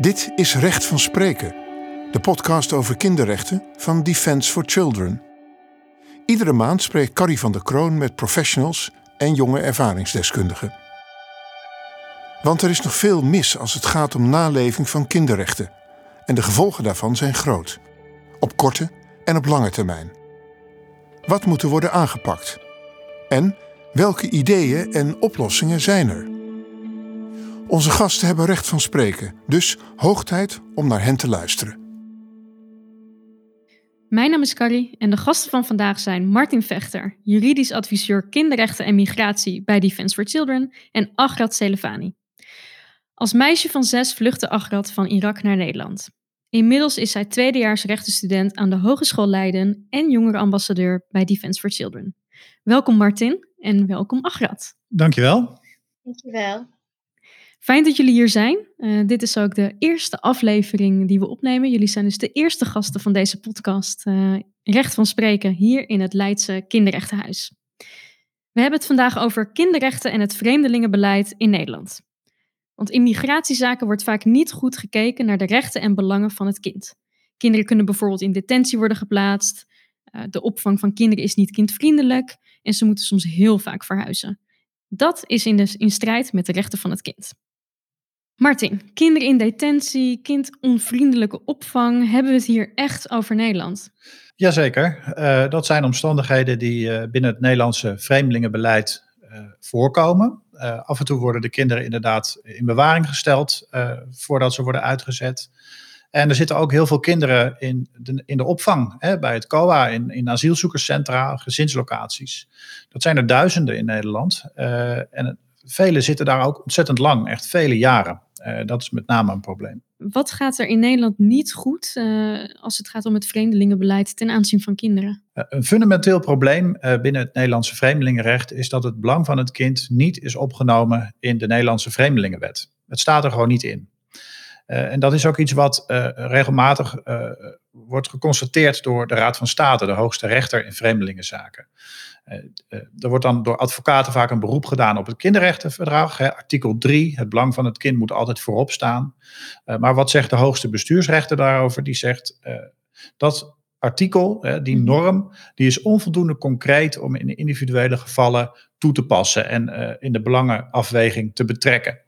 Dit is Recht van Spreken, de podcast over kinderrechten van Defence for Children. Iedere maand spreekt Carrie van der Kroon met professionals en jonge ervaringsdeskundigen. Want er is nog veel mis als het gaat om naleving van kinderrechten. En de gevolgen daarvan zijn groot. Op korte en op lange termijn. Wat moet er worden aangepakt? En welke ideeën en oplossingen zijn er? Onze gasten hebben recht van spreken, dus hoog tijd om naar hen te luisteren. Mijn naam is Carrie en de gasten van vandaag zijn Martin Vechter, juridisch adviseur kinderrechten en migratie bij Defence for Children, en Agrat Selefani. Als meisje van zes vluchtte Agrat van Irak naar Nederland. Inmiddels is zij tweedejaars rechtenstudent aan de Hogeschool Leiden en jongerenambassadeur bij Defence for Children. Welkom Martin en welkom Agrat. Dankjewel. Dankjewel. Fijn dat jullie hier zijn. Uh, dit is ook de eerste aflevering die we opnemen. Jullie zijn dus de eerste gasten van deze podcast. Uh, recht van spreken hier in het Leidse Kinderrechtenhuis. We hebben het vandaag over kinderrechten en het vreemdelingenbeleid in Nederland. Want in migratiezaken wordt vaak niet goed gekeken naar de rechten en belangen van het kind. Kinderen kunnen bijvoorbeeld in detentie worden geplaatst. Uh, de opvang van kinderen is niet kindvriendelijk en ze moeten soms heel vaak verhuizen. Dat is in strijd met de rechten van het kind. Martin, kinderen in detentie, kindonvriendelijke opvang, hebben we het hier echt over Nederland? Jazeker, uh, dat zijn omstandigheden die uh, binnen het Nederlandse vreemdelingenbeleid uh, voorkomen. af en toe worden de kinderen inderdaad in bewaring gesteld voordat ze worden uitgezet. En er zitten ook heel veel kinderen in de, in de opvang, hè, bij het COA, in, in asielzoekerscentra, gezinslocaties. Dat zijn er duizenden in Nederland. en vele zitten daar ook ontzettend lang, echt vele jaren. Uh, dat is met name een probleem. Wat gaat er in Nederland niet goed uh, als het gaat om het vreemdelingenbeleid ten aanzien van kinderen? Uh, een fundamenteel probleem binnen het Nederlandse vreemdelingenrecht is dat het belang van het kind niet is opgenomen in de Nederlandse vreemdelingenwet. Het staat er gewoon niet in. En dat is ook iets wat regelmatig wordt geconstateerd door de Raad van State, de hoogste rechter in vreemdelingenzaken. Er wordt dan door advocaten vaak een beroep gedaan op het kinderrechtenverdrag. Hè, artikel 3, het belang van het kind moet altijd voorop staan. Maar wat zegt de hoogste bestuursrechter daarover? Die zegt dat artikel, die mhm. norm, die is onvoldoende concreet om in individuele gevallen toe te passen en in de belangenafweging te betrekken.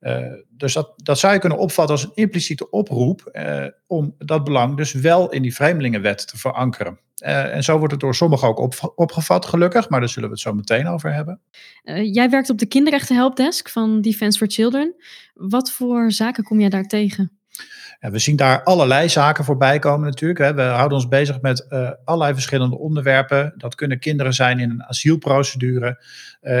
Uh, dus dat, dat zou je kunnen opvatten als een impliciete oproep uh, om dat belang dus wel in die vreemdelingenwet te verankeren. Uh, en zo wordt het door sommigen ook op, opgevat, gelukkig, maar daar zullen we het zo meteen over hebben. jij werkt op de kinderrechten helpdesk van Defence for Children. Wat voor zaken kom jij daar tegen? Ja, we zien daar allerlei zaken voorbij komen natuurlijk. Hè. We houden ons bezig met allerlei verschillende onderwerpen. Dat kunnen kinderen zijn in een asielprocedure,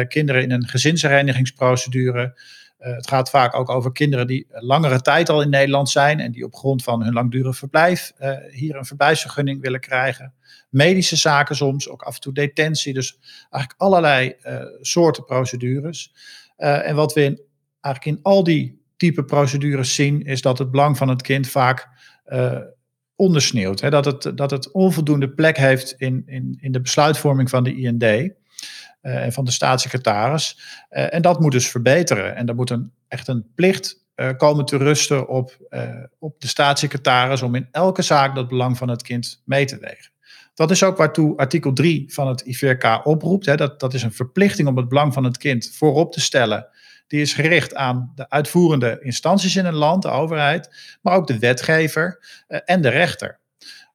kinderen in een gezinsherenigingsprocedure. Uh, het gaat vaak ook over kinderen die langere tijd al in Nederland zijn en die op grond van hun langdurig verblijf uh, hier een verblijfsvergunning willen krijgen. Medische zaken soms, ook af en toe detentie. Dus eigenlijk allerlei uh, soorten procedures. en wat we in, eigenlijk in al die type procedures zien, is dat het belang van het kind vaak ondersneeuwt. Hè? Dat, het, dat het onvoldoende plek heeft in, in, in de besluitvorming van de IND. Eh, en van de staatssecretaris. Eh, en dat moet dus verbeteren. En er moet een, echt een plicht uh, komen te rusten op, op de staatssecretaris om in elke zaak dat belang van het kind mee te wegen. Dat is ook waartoe artikel 3 van het IVRK oproept. Hè. Dat, dat is een verplichting om het belang van het kind voorop te stellen. Die is gericht aan de uitvoerende instanties in een land, de overheid, maar ook de wetgever en de rechter.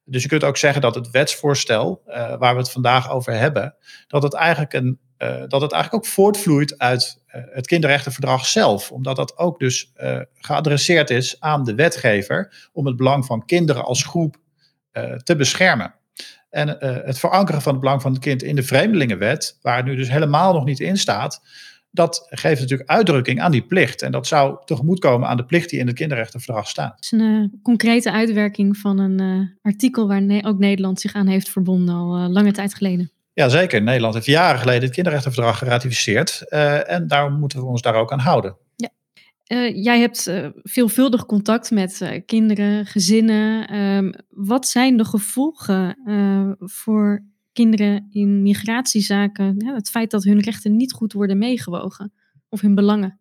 Dus je kunt ook zeggen dat het wetsvoorstel, uh, waar we het vandaag over hebben, dat het eigenlijk, een, uh, dat het eigenlijk ook voortvloeit uit uh, het kinderrechtenverdrag zelf. Omdat dat ook dus geadresseerd is aan de wetgever om het belang van kinderen als groep te beschermen. En het verankeren van het belang van het kind in de vreemdelingenwet, waar het nu dus helemaal nog niet in staat, dat geeft natuurlijk uitdrukking aan die plicht. En dat zou tegemoetkomen aan de plicht die in het kinderrechtenverdrag staat. Het is een uh, concrete uitwerking van een uh, artikel waar ne ook Nederland zich aan heeft verbonden al uh, lange tijd geleden. Ja, zeker. Nederland heeft jaren geleden het kinderrechtenverdrag geratificeerd. en daarom moeten we ons daar ook aan houden. Ja. jij hebt veelvuldig contact met kinderen, gezinnen. Ehm, wat zijn de gevolgen voor kinderen in migratiezaken, ja, het feit dat hun rechten niet goed worden meegewogen of hun belangen?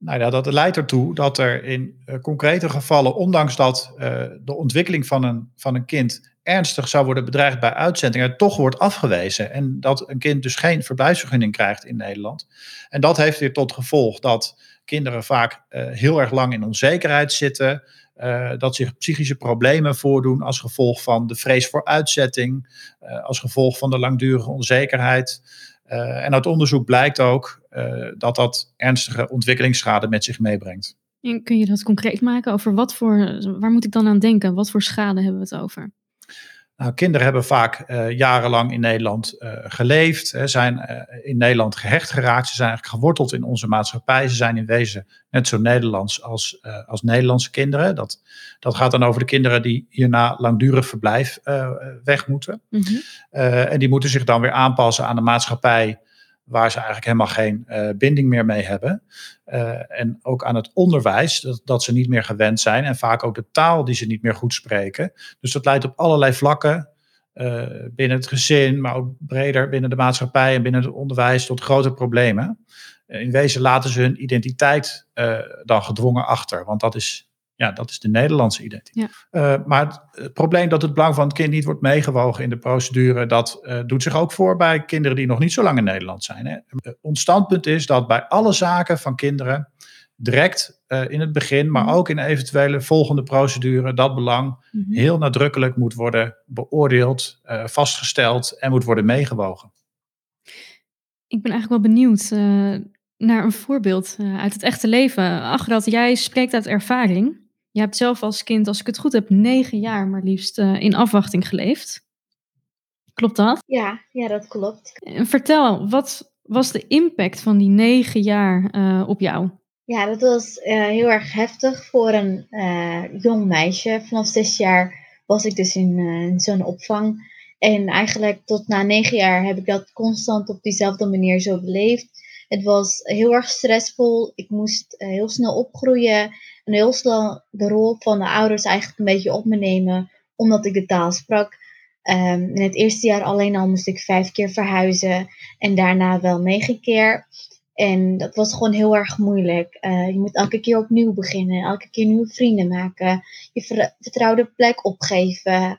nou ja, dat leidt ertoe dat er in uh, concrete gevallen, ondanks dat uh, de ontwikkeling van een, van een kind ernstig zou worden bedreigd bij uitzending, er toch wordt afgewezen. En dat een kind dus geen verblijfsvergunning krijgt in Nederland. En dat heeft weer tot gevolg dat kinderen vaak uh, heel erg lang in onzekerheid zitten. Dat zich psychische problemen voordoen als gevolg van de vrees voor uitzetting, als gevolg van de langdurige onzekerheid. Uh, en uit onderzoek blijkt ook dat dat ernstige ontwikkelingsschade met zich meebrengt. En kun je dat concreet maken over wat voor, waar moet ik dan aan denken? Wat voor schade hebben we het over? Nou, kinderen hebben vaak uh, jarenlang in Nederland uh, geleefd, hè, zijn uh, in Nederland gehecht geraakt. Ze zijn eigenlijk geworteld in onze maatschappij. Ze zijn in wezen net zo Nederlands als, als Nederlandse kinderen. Dat, dat gaat dan over de kinderen die hierna langdurig verblijf weg moeten. Mm -hmm. en die moeten zich dan weer aanpassen aan de maatschappij waar ze eigenlijk helemaal geen uh, binding meer mee hebben. Uh, en ook aan het onderwijs, dat, dat ze niet meer gewend zijn. En vaak ook de taal die ze niet meer goed spreken. Dus dat leidt op allerlei vlakken. Uh, binnen het gezin, maar ook breder binnen de maatschappij en binnen het onderwijs tot grote problemen. In wezen laten ze hun identiteit dan gedwongen achter, want dat is ja, dat is de Nederlandse identiteit. Ja. Uh, maar het, het, probleem dat het belang van het kind niet wordt meegewogen in de procedure, dat uh, doet zich ook voor bij kinderen die nog niet zo lang in Nederland zijn. Hè. Uh, ons standpunt is dat bij alle zaken van kinderen direct in het begin, maar mm. ook in eventuele volgende procedure, dat belang mm -hmm. heel nadrukkelijk moet worden beoordeeld, vastgesteld en moet worden meegewogen. Ik ben eigenlijk wel benieuwd naar een voorbeeld uit het echte leven. Agrat, jij spreekt uit ervaring. Je hebt zelf als kind, als ik het goed heb, negen jaar maar liefst uh, in afwachting geleefd. Klopt dat? Ja, ja, dat klopt. En vertel, wat was de impact van die negen jaar uh, op jou? Ja, dat was uh, heel erg heftig voor een jong meisje. Vanaf zes jaar was ik dus in, in zo'n opvang. En eigenlijk tot na negen jaar heb ik dat constant op diezelfde manier zo beleefd. Het was heel erg stressvol. Ik moest heel snel opgroeien heel snel de rol van de ouders eigenlijk een beetje op me nemen, omdat ik de taal sprak. Um, in het eerste jaar alleen al moest ik vijf keer verhuizen en daarna wel negen keer. En dat was gewoon heel erg moeilijk. Uh, je moet elke keer opnieuw beginnen, elke keer nieuwe vrienden maken, je vertrouwde plek opgeven,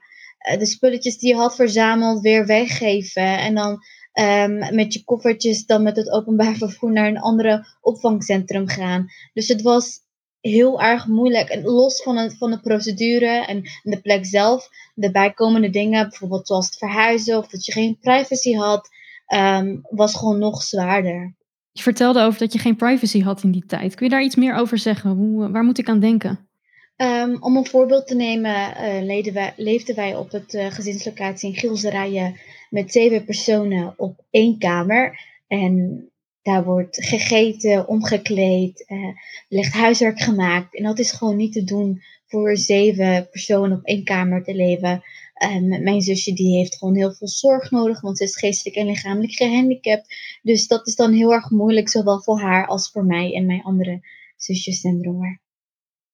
uh, de spulletjes die je had verzameld weer weggeven en dan um, met je koffertjes dan met het openbaar vervoer naar een andere opvangcentrum gaan. Dus het was heel erg moeilijk. En los van, het, van de procedure en de plek zelf, de bijkomende dingen, bijvoorbeeld zoals het verhuizen of dat je geen privacy had, um, was gewoon nog zwaarder. Je vertelde over dat je geen privacy had in die tijd. Kun je daar iets meer over zeggen? Hoe, waar moet ik aan denken? Um, om een voorbeeld te nemen, uh, wij, leefden wij op het uh, gezinslocatie in Gielserijen met zeven personen op één kamer. En daar wordt gegeten, omgekleed, uh, ligt huiswerk gemaakt. En dat is gewoon niet te doen voor zeven personen op één kamer te leven. Um, mijn zusje die heeft gewoon heel veel zorg nodig, want ze is geestelijk en lichamelijk gehandicapt. Dus dat is dan heel erg moeilijk, zowel voor haar als voor mij en mijn andere zusjes en broer.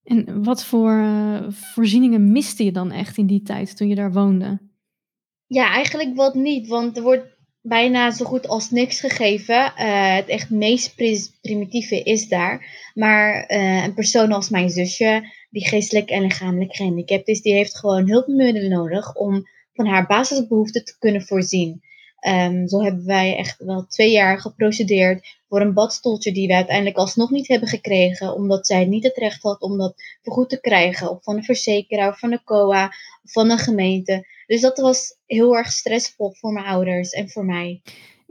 En wat voor uh, voorzieningen miste je dan echt in die tijd toen je daar woonde? Ja, eigenlijk wat niet, want er wordt bijna zo goed als niks gegeven. Uh, het echt meest primitieve is daar. Maar uh, een persoon als mijn zusje, die geestelijk en lichamelijk gehandicapt is, die heeft gewoon hulpmiddelen nodig om van haar basisbehoeften te kunnen voorzien. Um, zo hebben wij echt wel twee jaar geprocedeerd voor een badstoeltje die we uiteindelijk alsnog niet hebben gekregen, omdat zij niet het recht had om dat vergoed te krijgen, of van de verzekeraar, of van de COA, of van de gemeente. Dus dat was heel erg stressvol voor mijn ouders en voor mij.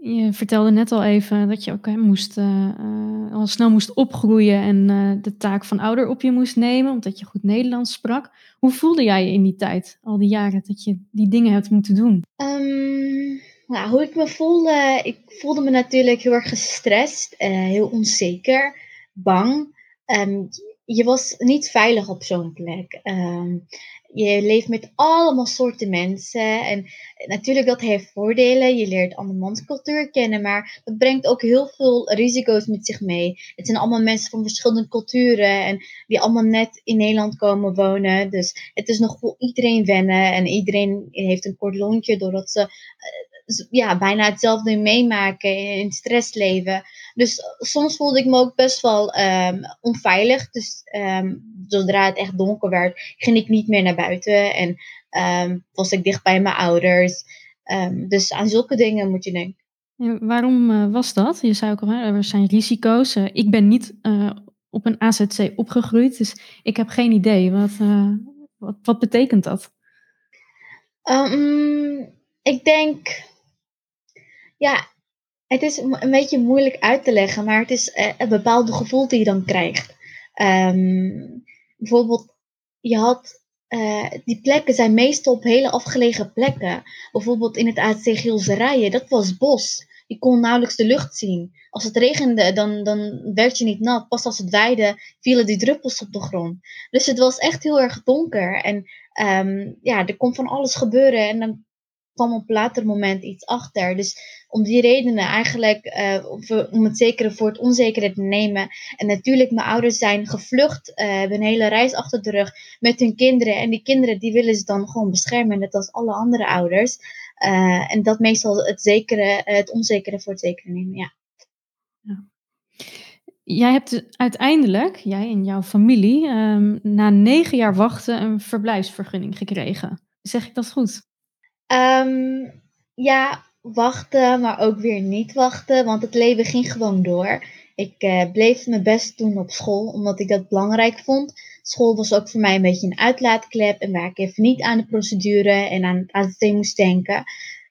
Je vertelde net al even dat je ook hè, moest, uh, al snel moest opgroeien en uh, de taak van ouder op je moest nemen, omdat je goed Nederlands sprak. Hoe voelde jij je in die tijd, al die jaren dat je die dingen hebt moeten doen? Um, nou, hoe ik me voelde, ik voelde me natuurlijk heel erg gestrest, uh, heel onzeker, bang. Um, je was niet veilig op zo'n plek. Um, je leeft met allemaal soorten mensen. En natuurlijk, dat heeft voordelen. Je leert andermans cultuur kennen. Maar dat brengt ook heel veel risico's met zich mee. Het zijn allemaal mensen van verschillende culturen. En die allemaal net in Nederland komen wonen. Dus het is nog voor iedereen wennen. En iedereen heeft een kort lontje doordat ze ja, bijna hetzelfde meemaken in stress leven. Dus soms voelde ik me ook best wel um, onveilig. Dus um, zodra het echt donker werd, ging ik niet meer naar buiten. En um, was ik dicht bij mijn ouders. dus aan zulke dingen moet je denken. waarom uh, was dat? Je zei ook al, er zijn risico's. Uh, ik ben niet uh, op een AZC opgegroeid, dus ik heb geen idee. Wat, wat, wat betekent dat? ik denk, ja, het is een beetje moeilijk uit te leggen, maar het is uh, een bepaalde gevoel die je dan krijgt. Um, bijvoorbeeld, je had, uh, die plekken zijn meestal op hele afgelegen plekken. Bijvoorbeeld in het AC Gilserijen, dat was bos. Je kon nauwelijks de lucht zien. Als het regende, dan, dan werd je niet nat. Pas als het weide, vielen die druppels op de grond. Dus het was echt heel erg donker. En um, ja, er kon van alles gebeuren. En dan kwam op later moment iets achter. Dus om die redenen eigenlijk, uh, om het zekere voor het onzekere te nemen. En natuurlijk, mijn ouders zijn gevlucht, uh, hebben een hele reis achter de rug met hun kinderen. En die kinderen, die willen ze dan gewoon beschermen, net als alle andere ouders. En dat meestal het, zekere, het onzekere voor het zekere nemen, ja. ja. Jij hebt uiteindelijk, jij en jouw familie, um, na negen jaar wachten een verblijfsvergunning gekregen. Zeg ik dat goed? Um, ja, wachten, maar ook weer niet wachten, want het leven ging gewoon door. Ik uh, bleef mijn best doen op school, omdat ik dat belangrijk vond. School was ook voor mij een beetje een uitlaatklep en waar ik even niet aan de procedure en aan het AZT moest denken.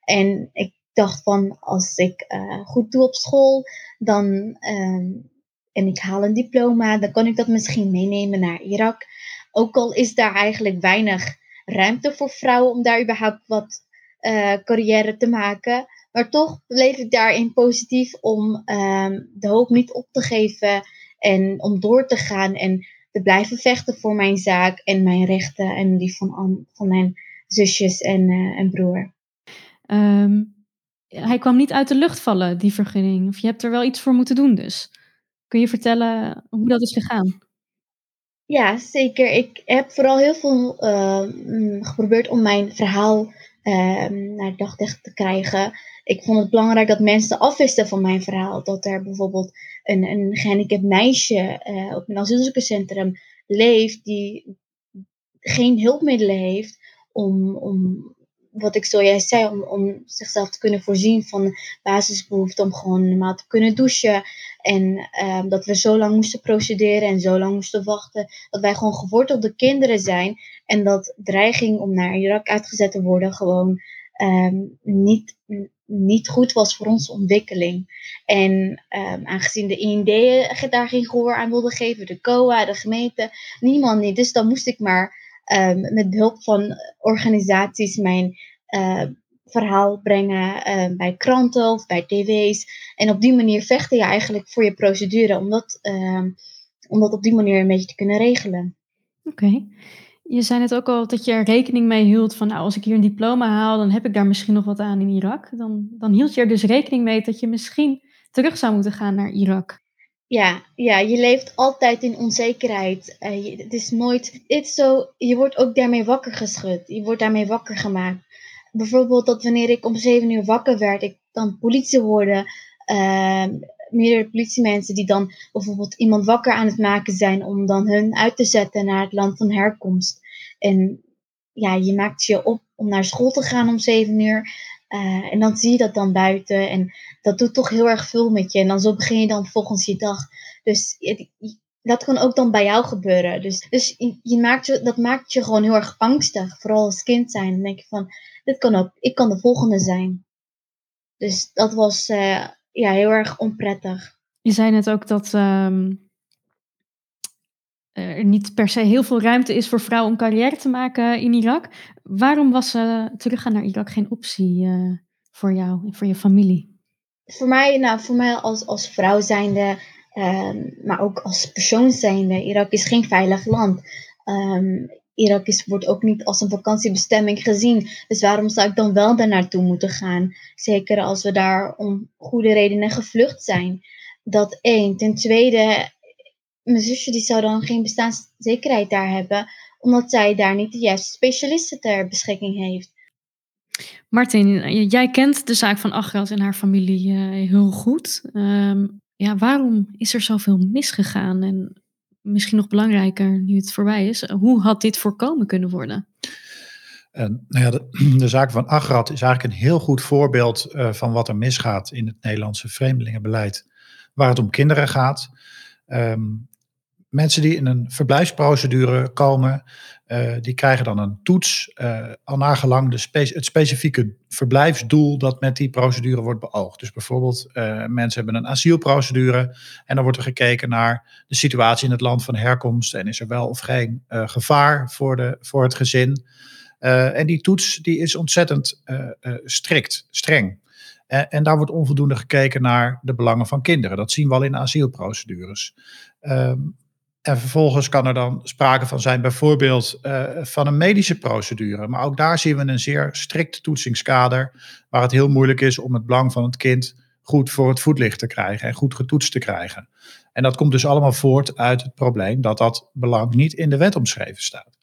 En ik dacht van, als ik uh, goed doe op school, dan, um, en ik haal een diploma, dan kan ik dat misschien meenemen naar Irak. Ook al is daar eigenlijk weinig ruimte voor vrouwen om daar überhaupt wat carrière te maken. Maar toch bleef ik daarin positief om uh, de hoop niet op te geven en om door te gaan en te blijven vechten voor mijn zaak en mijn rechten en die van, van mijn zusjes en, uh, en broer. Um, hij kwam niet uit de lucht vallen, die vergunning. Of je hebt er wel iets voor moeten doen dus. Kun je vertellen hoe dat is gegaan? Ja, zeker. Ik heb vooral heel veel uh, geprobeerd om mijn verhaal uh, naar daglicht te krijgen. Ik vond het belangrijk dat mensen afwisten van mijn verhaal. Dat er bijvoorbeeld een, een gehandicapt meisje uh, op een asielzoekerscentrum leeft die geen hulpmiddelen heeft om, om wat ik zojuist zei, om, om zichzelf te kunnen voorzien van basisbehoeften, om gewoon normaal te kunnen douchen. En um, dat we zo lang moesten procederen en zo lang moesten wachten. Dat wij gewoon gewortelde kinderen zijn. En dat dreiging om naar Irak uitgezet te worden gewoon um, niet, niet goed was voor onze ontwikkeling. En um, aangezien de IND daar geen gehoor aan wilde geven, de COA, de gemeente, niemand niet. Dus dan moest ik maar met behulp van organisaties mijn verhaal brengen uh, bij kranten of bij tv's. En op die manier vechten je eigenlijk voor je procedure, om dat, uh, om dat op die manier een beetje te kunnen regelen. Oké. Okay. Je zei net ook al dat je er rekening mee hield van, nou, als ik hier een diploma haal, dan heb ik daar misschien nog wat aan in Irak. Dan, dan hield je er dus rekening mee dat je misschien terug zou moeten gaan naar Irak. Ja, ja, je leeft altijd in onzekerheid. Uh, je, het is nooit. Het is zo, je wordt ook daarmee wakker geschud. Je wordt daarmee wakker gemaakt. Bijvoorbeeld dat wanneer ik om zeven uur wakker werd, ik dan politie hoorde. Uh, meerdere politiemensen die dan bijvoorbeeld iemand wakker aan het maken zijn om dan hun uit te zetten naar het land van herkomst. En ja, je maakt je op om naar school te gaan om zeven uur. Uh, en dan zie je dat dan buiten en dat doet toch heel erg veel met je. En dan zo begin je dan volgens je dag. Dus dat kan ook dan bij jou gebeuren. Dus, dus je maakt dat maakt je gewoon heel erg angstig. Vooral als kind zijn. Dan denk je van, dit kan ook, ik kan de volgende zijn. Dus dat was uh, ja, heel erg onprettig. Je zei net ook dat um, er niet per se heel veel ruimte is voor vrouwen om carrière te maken in Irak. Waarom was uh, teruggaan naar Irak geen optie uh, voor jou en voor je familie? Voor mij, nou, voor mij als, als vrouw zijnde, um, maar ook als persoon zijnde, Irak is geen veilig land. Um, Irak is, wordt ook niet als een vakantiebestemming gezien. Dus waarom zou ik dan wel daar naartoe moeten gaan? Zeker als we daar om goede redenen gevlucht zijn. Dat één. Ten tweede, mijn zusje die zou dan geen bestaanszekerheid daar hebben, omdat zij daar niet de juiste specialisten ter beschikking heeft. Martin, jij kent de zaak van Agrat en haar familie heel goed. Ehm, ja, waarom is er zoveel misgegaan? En misschien nog belangrijker, nu het voorbij is, hoe had dit voorkomen kunnen worden? En, nou ja, de, zaak van Agrat is eigenlijk een heel goed voorbeeld uh, van wat er misgaat in het Nederlandse vreemdelingenbeleid, waar het om kinderen gaat. Um, mensen die in een verblijfsprocedure komen, uh, die krijgen dan een toets, uh, al nagelang de het specifieke verblijfsdoel dat met die procedure wordt beoogd. Dus bijvoorbeeld, uh, mensen hebben een asielprocedure en dan wordt er gekeken naar de situatie in het land van herkomst en is er wel of geen gevaar voor, de, voor het gezin. en die toets die is ontzettend strikt, streng. En, en, daar wordt onvoldoende gekeken naar de belangen van kinderen. Dat zien we al in asielprocedures. Um, en vervolgens kan er dan sprake van zijn, bijvoorbeeld uh, van een medische procedure. Maar ook daar zien we een zeer strikt toetsingskader, waar het heel moeilijk is om het belang van het kind goed voor het voetlicht te krijgen en goed getoetst te krijgen. En dat komt dus allemaal voort uit het probleem dat dat belang niet in de wet omschreven staat.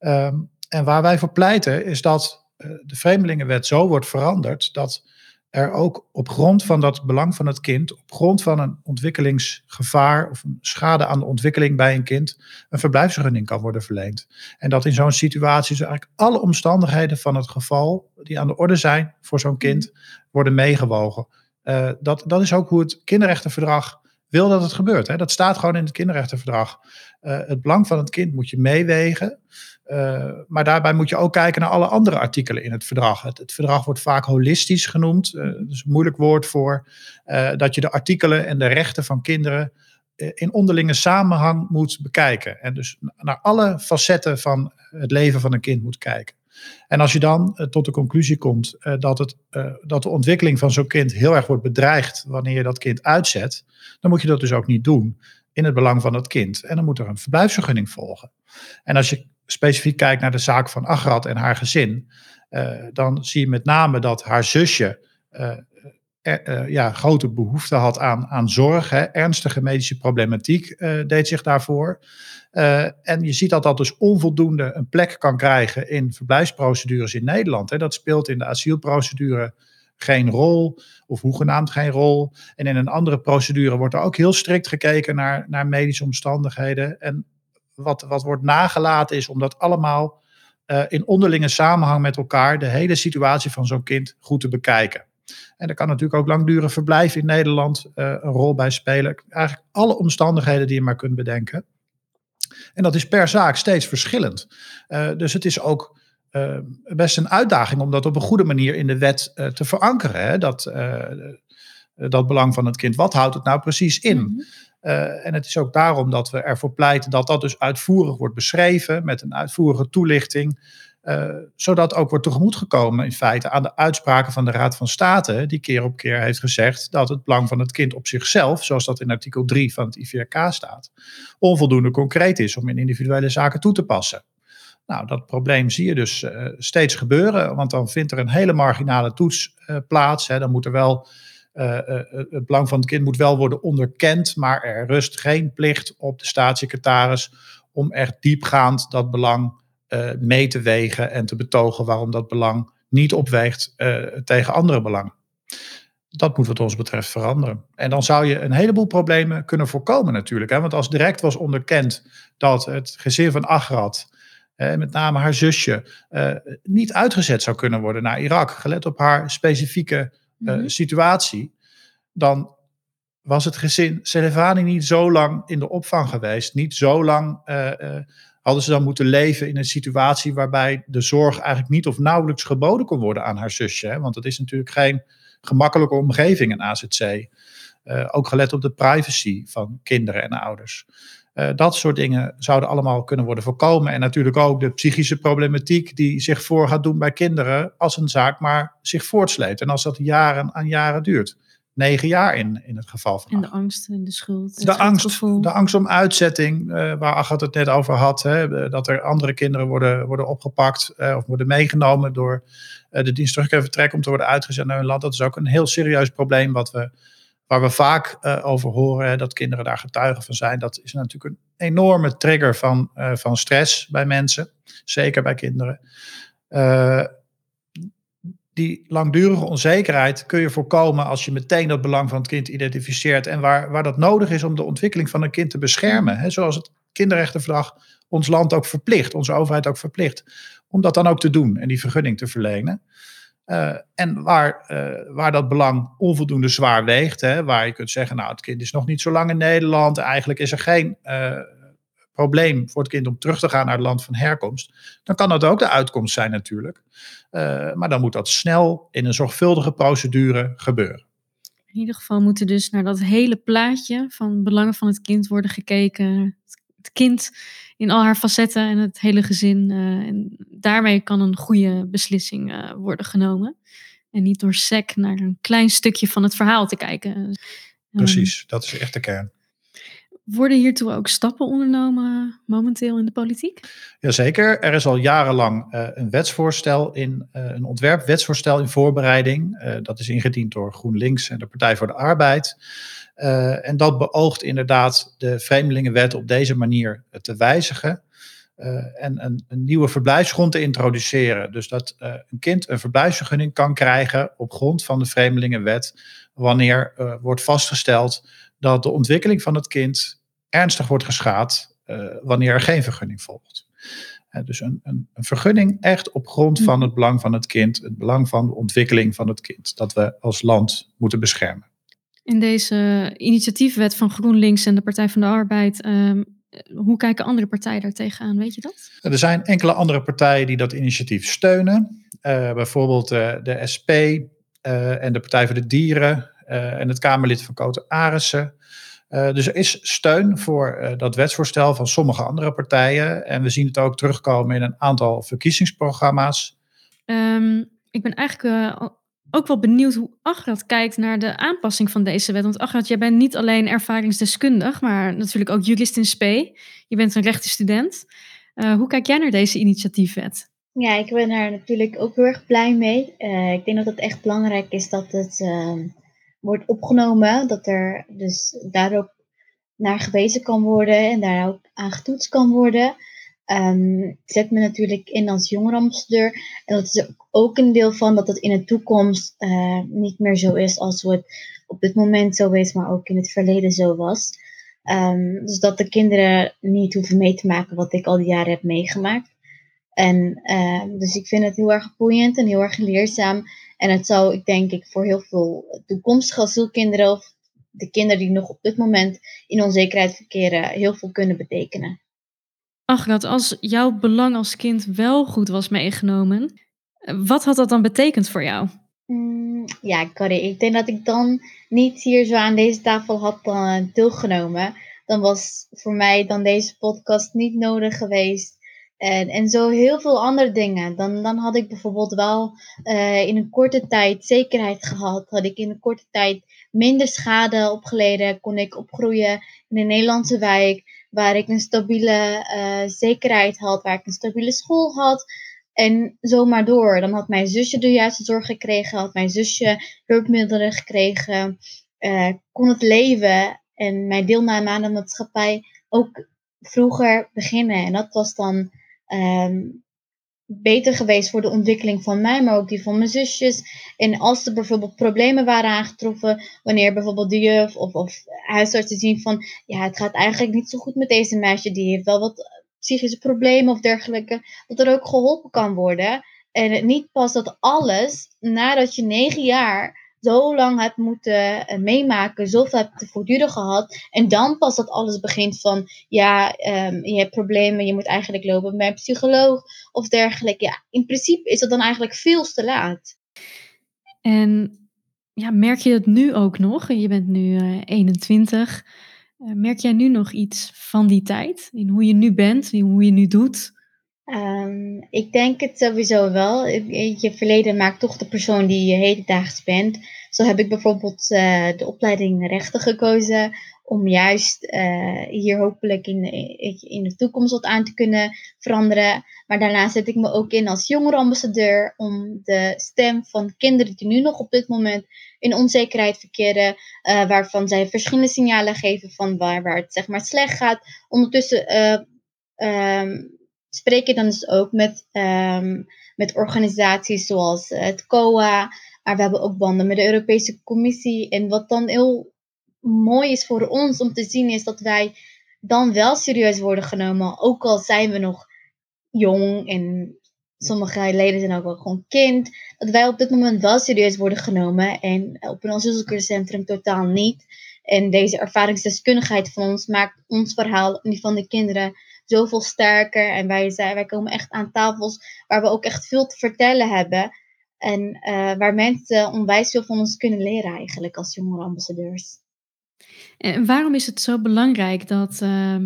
Um, en waar wij voor pleiten is dat uh, de Vreemdelingenwet zo wordt veranderd dat er ook op grond van dat belang van het kind, op grond van een ontwikkelingsgevaar of een schade aan de ontwikkeling bij een kind, een verblijfsvergunning kan worden verleend. En dat in zo'n situatie zo eigenlijk alle omstandigheden van het geval die aan de orde zijn voor zo'n kind, worden meegewogen. Uh, dat, dat is ook hoe het kinderrechtenverdrag wil dat het gebeurt. Hè. Dat staat gewoon in het kinderrechtenverdrag. Uh, het belang van het kind moet je meewegen. Uh, maar daarbij moet je ook kijken naar alle andere artikelen in het verdrag. Het, verdrag wordt vaak holistisch genoemd. Uh, dat is een moeilijk woord voor. Dat je de artikelen en de rechten van kinderen in onderlinge samenhang moet bekijken. En dus naar alle facetten van het leven van een kind moet kijken. En als je dan tot de conclusie komt dat, het, dat de ontwikkeling van zo'n kind heel erg wordt bedreigd wanneer je dat kind uitzet, dan moet je dat dus ook niet doen in het belang van het kind. En dan moet er een verblijfsvergunning volgen. En als je specifiek kijkt naar de zaak van Agrat en haar gezin, dan zie je met name dat haar zusje er, ja, grote behoefte had aan, aan zorg. Hè. Ernstige medische problematiek deed zich daarvoor. en je ziet dat dat dus onvoldoende een plek kan krijgen in verblijfsprocedures in Nederland. Hè. Dat speelt in de asielprocedure geen rol, of hoegenaamd geen rol. En in een andere procedure wordt er ook heel strikt gekeken naar, naar medische omstandigheden. En wat, wat wordt nagelaten is om dat allemaal in onderlinge samenhang met elkaar, de hele situatie van zo'n kind goed te bekijken. En er kan natuurlijk ook langdurig verblijf in Nederland uh, een rol bij spelen. Eigenlijk alle omstandigheden die je maar kunt bedenken. En dat is per zaak steeds verschillend. Uh, dus het is ook uh, best een uitdaging om dat op een goede manier in de wet uh, te verankeren. Hè? Dat, uh, dat belang van het kind. Wat houdt het nou precies in? Mm -hmm. en het is ook daarom dat we ervoor pleiten dat dat dus uitvoerig wordt beschreven met een uitvoerige toelichting. Zodat ook wordt tegemoetgekomen in feite aan de uitspraken van de Raad van State, die keer op keer heeft gezegd dat het belang van het kind op zichzelf, zoals dat in artikel 3 van het IVRK staat, onvoldoende concreet is om in individuele zaken toe te passen. Nou, dat probleem zie je dus uh, steeds gebeuren, want dan vindt er een hele marginale toets uh, plaats. Hè. Dan moet er wel, het belang van het kind moet wel worden onderkend, maar er rust geen plicht op de staatssecretaris om echt diepgaand dat belang mee te wegen en te betogen waarom dat belang niet opweegt tegen andere belangen. Dat moet wat ons betreft veranderen. En dan zou je een heleboel problemen kunnen voorkomen natuurlijk. Hè? Want als direct was onderkend dat het gezin van Agrat uh, met name haar zusje, uh, niet uitgezet zou kunnen worden naar Irak, gelet op haar specifieke uh, mm-hmm. situatie, dan was het gezin Selevani niet zo lang in de opvang geweest, niet zo lang hadden ze dan moeten leven in een situatie waarbij de zorg eigenlijk niet of nauwelijks geboden kon worden aan haar zusje. Hè? Want het is natuurlijk geen gemakkelijke omgeving, een AZC. ook gelet op de privacy van kinderen en ouders. Uh, dat soort dingen zouden allemaal kunnen worden voorkomen. En natuurlijk ook de psychische problematiek die zich voor gaat doen bij kinderen als een zaak maar zich voortsleept. En als dat jaren aan jaren duurt. Negen jaar in, in het geval van. En de angst en de schuld. De angst, de angst om uitzetting, uh, waar Agat het net over had. Hè, dat er andere kinderen worden, worden opgepakt uh, of worden meegenomen door de dienst terug vertrek om te worden uitgezet naar hun land. Dat is ook een heel serieus probleem wat we waar we vaak over horen dat kinderen daar getuigen van zijn. Dat is natuurlijk een enorme trigger van, van stress bij mensen, zeker bij kinderen. Die langdurige onzekerheid kun je voorkomen als je meteen dat belang van het kind identificeert en waar, waar dat nodig is om de ontwikkeling van een kind te beschermen. Hè, zoals het kinderrechtenverdrag ons land ook verplicht, onze overheid ook verplicht, om dat dan ook te doen en die vergunning te verlenen. Uh, en waar, uh, waar dat belang onvoldoende zwaar weegt, hè, waar je kunt zeggen, nou het kind is nog niet zo lang in Nederland, eigenlijk is er geen uh, probleem voor het kind om terug te gaan naar het land van herkomst, dan kan dat ook de uitkomst zijn natuurlijk. Uh, maar dan moet dat snel in een zorgvuldige procedure gebeuren. In ieder geval moet er dus naar dat hele plaatje van belangen van het kind worden gekeken. Het kind in al haar facetten en het hele gezin. Uh, en daarmee kan een goede beslissing uh, worden genomen. En niet door sec naar een klein stukje van het verhaal te kijken. Precies, dat is echt de kern. Worden hiertoe ook stappen ondernomen momenteel in de politiek? Jazeker. Er is al jarenlang uh, een wetsvoorstel in, uh, een ontwerpwetsvoorstel in voorbereiding. Dat is ingediend door GroenLinks en de Partij voor de Arbeid. en dat beoogt inderdaad de Vreemdelingenwet op deze manier te wijzigen. en een, een, nieuwe verblijfsgrond te introduceren. Dus dat een kind een verblijfsvergunning kan krijgen op grond van de Vreemdelingenwet. Wanneer wordt vastgesteld dat de ontwikkeling van het kind ernstig wordt geschaad uh, wanneer er geen vergunning volgt. Uh, dus een, een, een, vergunning echt op grond van het belang van het kind, het belang van de ontwikkeling van het kind, dat we als land moeten beschermen. In deze initiatiefwet van GroenLinks en de Partij van de Arbeid, um, hoe kijken andere partijen daar tegenaan, weet je dat? Er zijn enkele andere partijen die dat initiatief steunen. Uh, bijvoorbeeld de SP en de Partij voor de Dieren, en het Kamerlid van Koten Arissen. Uh, dus er is steun voor uh, dat wetsvoorstel van sommige andere partijen. En we zien het ook terugkomen in een aantal verkiezingsprogramma's. Um, ik ben eigenlijk ook wel benieuwd hoe Agrat kijkt naar de aanpassing van deze wet. Want Agrat, jij bent niet alleen ervaringsdeskundig, maar natuurlijk ook jurist in spe. Je bent een rechtenstudent. hoe kijk jij naar deze initiatiefwet? Ja, ik ben daar natuurlijk ook heel erg blij mee. ik denk dat het echt belangrijk is dat het ehm, wordt opgenomen, dat er dus daarop naar gewezen kan worden en daar ook aan getoetst kan worden. Ik zet me natuurlijk in als jongerenambassadeur. En dat is ook een deel van dat het in de toekomst uh, niet meer zo is als het op dit moment zo is, maar ook in het verleden zo was. Um, dus dat de kinderen niet hoeven mee te maken wat ik al die jaren heb meegemaakt. En uh, dus ik vind het heel erg boeiend en heel erg leerzaam. En het zou, ik denk ik, voor heel veel toekomstige asielkinderen of de kinderen die nog op dit moment in onzekerheid verkeren, heel veel kunnen betekenen. Ach, dat als jouw belang als kind wel goed was meegenomen, wat had dat dan betekend voor jou? Mm, ja, Carrie, ik denk dat ik dan niet hier zo aan deze tafel had uh, deelgenomen. Dan was voor mij dan deze podcast niet nodig geweest. En, en zo heel veel andere dingen. Dan, dan had ik bijvoorbeeld wel uh, in een korte tijd zekerheid gehad. Had ik in een korte tijd minder schade opgeleden. Kon ik opgroeien in een Nederlandse wijk. Waar ik een stabiele uh, zekerheid had. Waar ik een stabiele school had. En zomaar door. Dan had mijn zusje de juiste zorg gekregen. Had mijn zusje hulpmiddelen gekregen. Uh, kon het leven en mijn deelname aan de maatschappij ook vroeger beginnen. En dat was dan um, beter geweest voor de ontwikkeling van mij, maar ook die van mijn zusjes. En als er bijvoorbeeld problemen waren aangetroffen, wanneer bijvoorbeeld de juf of, of huisartsen zien van, ja, het gaat eigenlijk niet zo goed met deze meisje, die heeft wel wat psychische problemen of dergelijke, dat er ook geholpen kan worden. En niet pas dat alles, nadat je negen jaar zo lang hebt moeten uh, meemaken, zoveel hebt te voortduren gehad. En dan pas dat alles begint van, ja, um, je hebt problemen, je moet eigenlijk lopen bij een psycholoog of dergelijke. Ja, in principe is dat dan eigenlijk veel te laat. En ja, merk je dat nu ook nog? Je bent nu uh, 21. Uh, merk jij nu nog iets van die tijd? In hoe je nu bent, in hoe je nu doet? Um, ik denk het sowieso wel. Je verleden maakt toch de persoon die je hedendaags bent. Zo heb ik bijvoorbeeld uh, de opleiding rechten gekozen om juist uh, hier hopelijk in, in de toekomst wat aan te kunnen veranderen. Maar daarna zet ik me ook in als jongerenambassadeur om de stem van kinderen die nu nog op dit moment in onzekerheid verkeren, uh, waarvan zij verschillende signalen geven van waar, waar het zeg maar slecht gaat, ondertussen um, spreken dan dus ook met, ehm, met organisaties zoals het COA. Maar we hebben ook banden met de Europese Commissie. En wat dan heel mooi is voor ons om te zien, is dat wij dan wel serieus worden genomen. Ook al zijn we nog jong en sommige leden zijn ook wel gewoon kind. Dat wij op dit moment wel serieus worden genomen. En op een asielzoekerscentrum totaal niet. En deze ervaringsdeskundigheid van ons maakt ons verhaal, die van de kinderen, zoveel sterker. En wij, zijn, wij komen echt aan tafels waar we ook echt veel te vertellen hebben. En uh, waar mensen onwijs veel van ons kunnen leren eigenlijk als jongerenambassadeurs. En waarom is het zo belangrijk dat uh,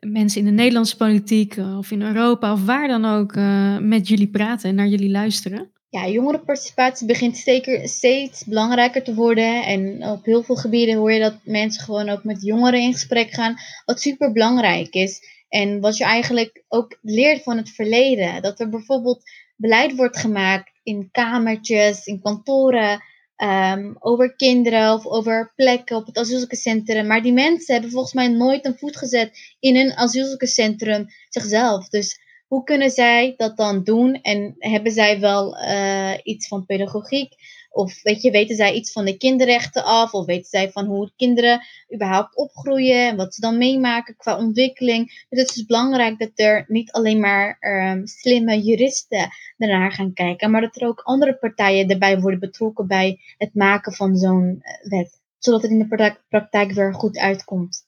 mensen in de Nederlandse politiek of in Europa of waar dan ook uh, met jullie praten en naar jullie luisteren? Ja, jongerenparticipatie begint zeker steeds belangrijker te worden. En op heel veel gebieden hoor je dat mensen gewoon ook met jongeren in gesprek gaan. Wat super belangrijk is. En wat je eigenlijk ook leert van het verleden. Dat er bijvoorbeeld beleid wordt gemaakt in kamertjes, in kantoren. Um, over kinderen of over plekken op het asielzoekerscentrum. Maar die mensen hebben volgens mij nooit een voet gezet in een asielzoekerscentrum zichzelf. Dus hoe kunnen zij dat dan doen? En hebben zij wel uh, iets van pedagogiek? Of weet je, weten zij iets van de kinderrechten af? Of weten zij van hoe kinderen überhaupt opgroeien en wat ze dan meemaken qua ontwikkeling? Dus het is belangrijk dat er niet alleen maar um, slimme juristen ernaar gaan kijken, maar dat er ook andere partijen erbij worden betrokken bij het maken van zo'n eh, wet. Zodat het in de praktijk weer goed uitkomt.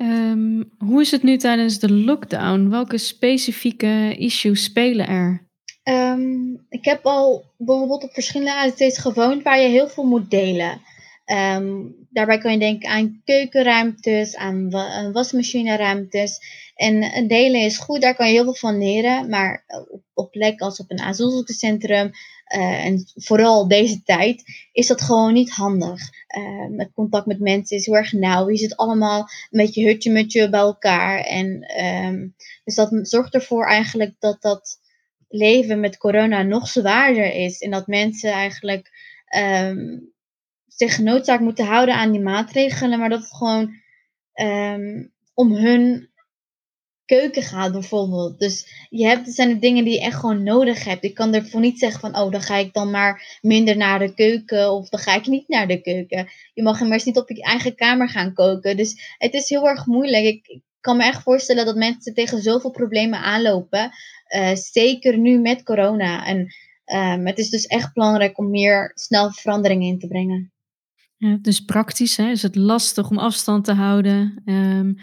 Um, hoe is het nu tijdens de lockdown? Welke specifieke issues spelen er? Um, ik heb al bijvoorbeeld op verschillende AZT's gewoond waar je heel veel moet delen. Um, daarbij kan je denken aan keukenruimtes, aan wasmachineruimtes. En delen is goed, daar kan je heel veel van leren. Maar op, op plek als op een asielzoekerscentrum, uh, en vooral deze tijd, is dat gewoon niet handig. Uh, met contact met mensen is heel erg nauw. Je zit allemaal een beetje hutje met je bij elkaar. En, dus dat zorgt ervoor eigenlijk dat dat leven met corona nog zwaarder is. En dat mensen eigenlijk um, zich genoodzaakt moeten houden aan die maatregelen. Maar dat het gewoon um, om hun keuken gaat bijvoorbeeld. Dus je hebt, er zijn de dingen die je echt gewoon nodig hebt. Ik kan ervoor niet zeggen van, oh, dan ga ik dan maar minder naar de keuken of dan ga ik niet naar de keuken. Je mag immers niet op je eigen kamer gaan koken. Dus het is heel erg moeilijk. Ik kan me echt voorstellen dat mensen tegen zoveel problemen aanlopen. Uh, zeker nu met corona. En um, het is dus echt belangrijk om meer snel veranderingen in te brengen. Ja, dus praktisch hè, is het lastig om afstand te houden. Um,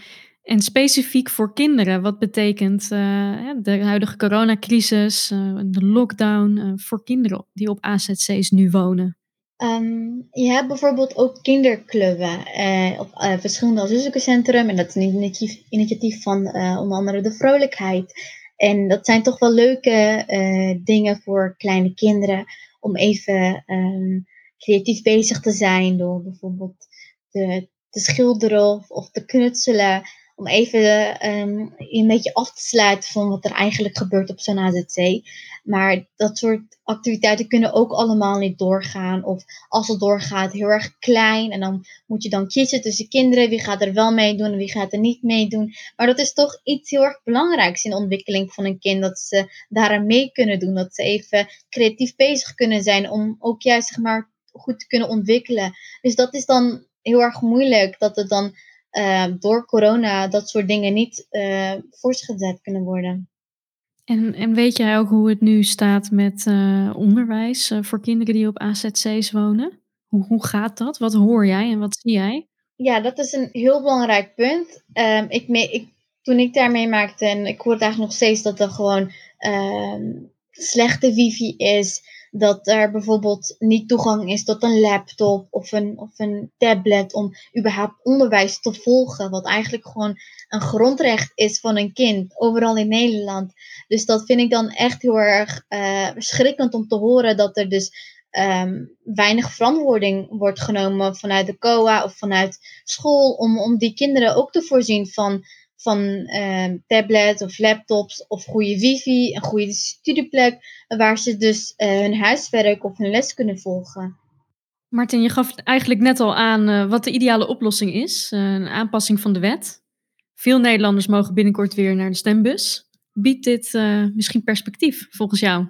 en specifiek voor kinderen, wat betekent uh, de huidige coronacrisis, uh, de lockdown uh, voor kinderen die op AZC's nu wonen? Um, je hebt bijvoorbeeld ook kinderclubben op verschillende asielzoekerscentrum. En dat is een initiatief, initiatief van onder andere de Vrolijkheid. En dat zijn toch wel leuke dingen voor kleine kinderen om even um, creatief bezig te zijn door bijvoorbeeld te, te schilderen of te knutselen om even um, een beetje af te sluiten van wat er eigenlijk gebeurt op zo'n AZC. Maar dat soort activiteiten kunnen ook allemaal niet doorgaan. Of als het doorgaat, heel erg klein. En dan moet je dan kiezen tussen kinderen. Wie gaat er wel meedoen en wie gaat er niet meedoen. Maar dat is toch iets heel erg belangrijks in de ontwikkeling van een kind. Dat ze daaraan mee kunnen doen. Dat ze even creatief bezig kunnen zijn om ook juist zeg maar goed te kunnen ontwikkelen. Dus dat is dan heel erg moeilijk. Dat het dan door corona dat soort dingen niet uh, voortgezet kunnen worden. En, en weet jij ook hoe het nu staat met uh, onderwijs voor kinderen die op AZC's wonen? Hoe, hoe gaat dat? Wat hoor jij en wat zie jij? Ja, dat is een heel belangrijk punt. Um, ik, me, ik, toen ik daar meemaakte, en ik hoor het eigenlijk nog steeds dat er gewoon um, slechte wifi is dat er bijvoorbeeld niet toegang is tot een laptop of een, of een tablet om überhaupt onderwijs te volgen. Wat eigenlijk gewoon een grondrecht is van een kind, overal in Nederland. Dus dat vind ik dan echt heel erg uh, schrikkend om te horen dat er dus um, weinig verantwoording wordt genomen vanuit de COA of vanuit school om, om die kinderen ook te voorzien van van uh, tablets of laptops of goede wifi, een goede studieplek, waar ze dus uh, hun huiswerk of hun les kunnen volgen. Martin, je gaf eigenlijk net al aan uh, wat de ideale oplossing is, een aanpassing van de wet. Veel Nederlanders mogen binnenkort weer naar de stembus. Biedt dit uh, misschien perspectief volgens jou?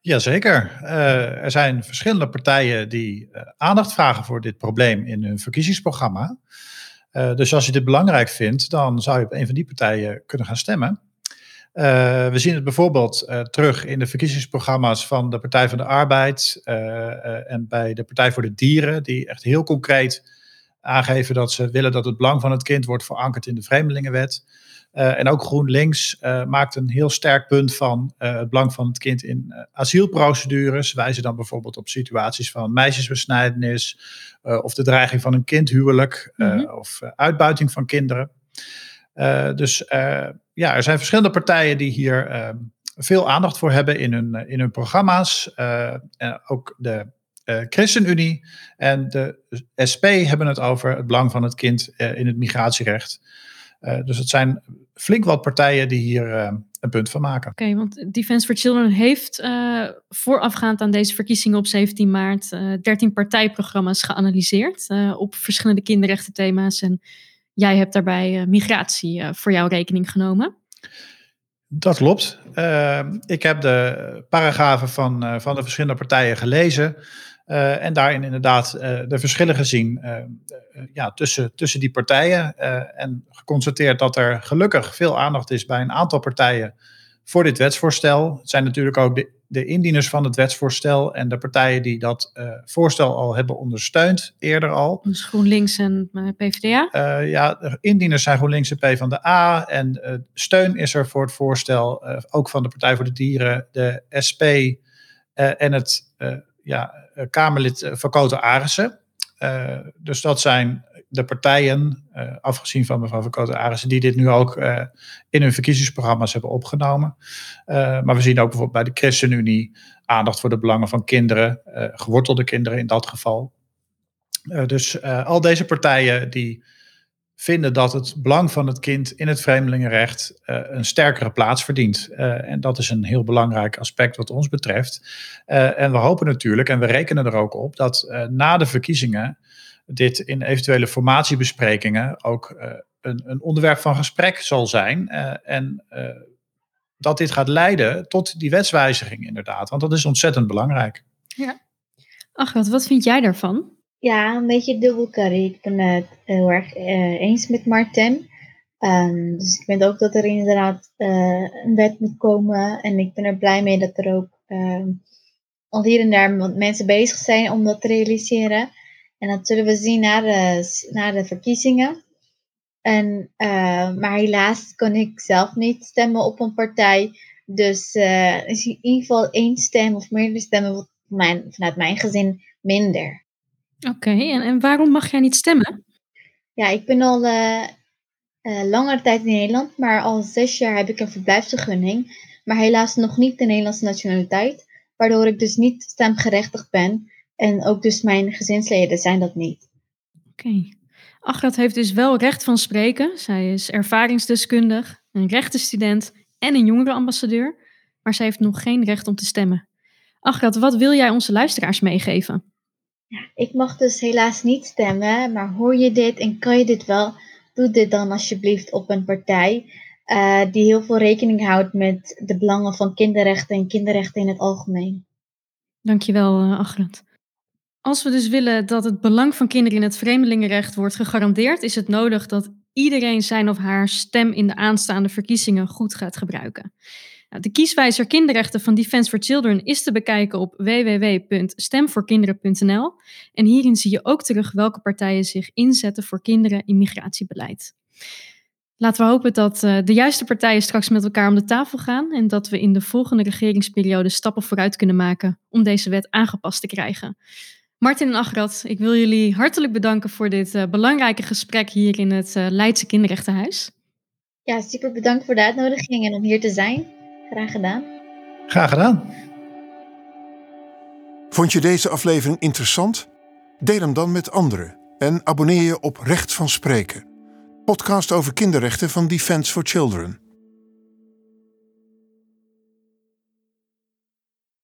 Jazeker. Uh, er zijn verschillende partijen die uh, aandacht vragen voor dit probleem in hun verkiezingsprogramma. Dus als je dit belangrijk vindt, dan zou je op een van die partijen kunnen gaan stemmen. Uh, we zien het bijvoorbeeld uh, terug in de verkiezingsprogramma's van de Partij van de Arbeid en bij de Partij voor de Dieren, die echt heel concreet aangeven dat ze willen dat het belang van het kind wordt verankerd in de Vreemdelingenwet. En ook GroenLinks maakt een heel sterk punt van het belang van het kind in asielprocedures. Wijzen dan bijvoorbeeld op situaties van meisjesbesnijdenis of de dreiging van een kindhuwelijk mm -hmm. of uitbuiting van kinderen. dus ja, er zijn verschillende partijen die hier ehm, veel aandacht voor hebben in hun, in hun programma's. Uh, ook de uh, ChristenUnie en de SP hebben het over het belang van het kind uh, in het migratierecht. Dus het zijn flink wat partijen die hier een punt van maken. Oké, okay, want Defense for Children heeft voorafgaand aan deze verkiezingen op 17 maart 13 partijprogramma's geanalyseerd op verschillende kinderrechtenthema's en Jij hebt daarbij uh, migratie uh, voor jouw rekening genomen. Dat klopt. Uh, ik heb de paragrafen van, uh, van de verschillende partijen gelezen. En daarin inderdaad de verschillen gezien ja, tussen, tussen die partijen. en geconstateerd dat er gelukkig veel aandacht is bij een aantal partijen voor dit wetsvoorstel. Het zijn natuurlijk ook de, de indieners van het wetsvoorstel en de partijen die dat voorstel al hebben ondersteund, eerder al. Dus GroenLinks en PvdA? Ja, de indieners zijn GroenLinks en PvdA. En steun is er voor het voorstel, ook van de Partij voor de Dieren, de SP en het ja, Kamerlid Verkoten Arissen. dus dat zijn de partijen, afgezien van mevrouw Verkoten Arissen, die dit nu ook in hun verkiezingsprogramma's hebben opgenomen. Maar we zien ook bijvoorbeeld bij de ChristenUnie aandacht voor de belangen van kinderen, gewortelde kinderen in dat geval. dus al deze partijen die vinden dat het belang van het kind in het vreemdelingenrecht een sterkere plaats verdient. en dat is een heel belangrijk aspect wat ons betreft. en we hopen natuurlijk, en we rekenen er ook op, dat na de verkiezingen dit in eventuele formatiebesprekingen ook een, een, onderwerp van gesprek zal zijn. En dat dit gaat leiden tot die wetswijziging inderdaad. Want dat is ontzettend belangrijk. Ja. Ach, wat, wat vind jij daarvan? Ja, een beetje dubbelkarrie. Ik ben het heel erg eens met Martin. Um, dus ik vind ook dat er inderdaad een wet moet komen. En ik ben er blij mee dat er ook ehm, al hier en daar mensen bezig zijn om dat te realiseren. En dat zullen we zien na de, na de verkiezingen. En, maar helaas kon ik zelf niet stemmen op een partij. Dus is in ieder geval één stem of meerdere stemmen mijn, vanuit mijn gezin minder. Oké, en, en waarom mag jij niet stemmen? Ja, ik ben al uh, langere tijd in Nederland, maar al zes jaar heb ik een verblijfsvergunning. Maar helaas nog niet de Nederlandse nationaliteit, waardoor ik dus niet stemgerechtigd ben. En ook dus mijn gezinsleden zijn dat niet. Oké. Okay. Agrat heeft dus wel recht van spreken. Zij is ervaringsdeskundig, een rechtenstudent en een jongerenambassadeur. Maar zij heeft nog geen recht om te stemmen. Agrat, wat wil jij onze luisteraars meegeven? Ik mag dus helaas niet stemmen, maar hoor je dit en kan je dit wel? Doe dit dan alsjeblieft op een partij uh, die heel veel rekening houdt met de belangen van kinderrechten en kinderrechten in het algemeen. Dankjewel, uh, Agrat. Als we dus willen dat het belang van kinderen in het vreemdelingenrecht wordt gegarandeerd, is het nodig dat iedereen zijn of haar stem in de aanstaande verkiezingen goed gaat gebruiken. Nou, de kieswijzer kinderrechten van Defense for Children is te bekijken op www.stemvoorkinderen.nl en hierin zie je ook terug welke partijen zich inzetten voor kinderen in migratiebeleid. Laten we hopen dat uh, de juiste partijen straks met elkaar om de tafel gaan en dat we in de volgende regeringsperiode stappen vooruit kunnen maken om deze wet aangepast te krijgen. Martin en Agrat, ik wil jullie hartelijk bedanken voor dit uh, belangrijke gesprek hier in het uh, Leidse Kinderrechtenhuis. Ja, super bedankt voor de uitnodiging en om hier te zijn. Graag gedaan. Graag gedaan. Vond je deze aflevering interessant? Deel hem dan met anderen en abonneer je op Recht van Spreken, podcast over kinderrechten van Defense for Children.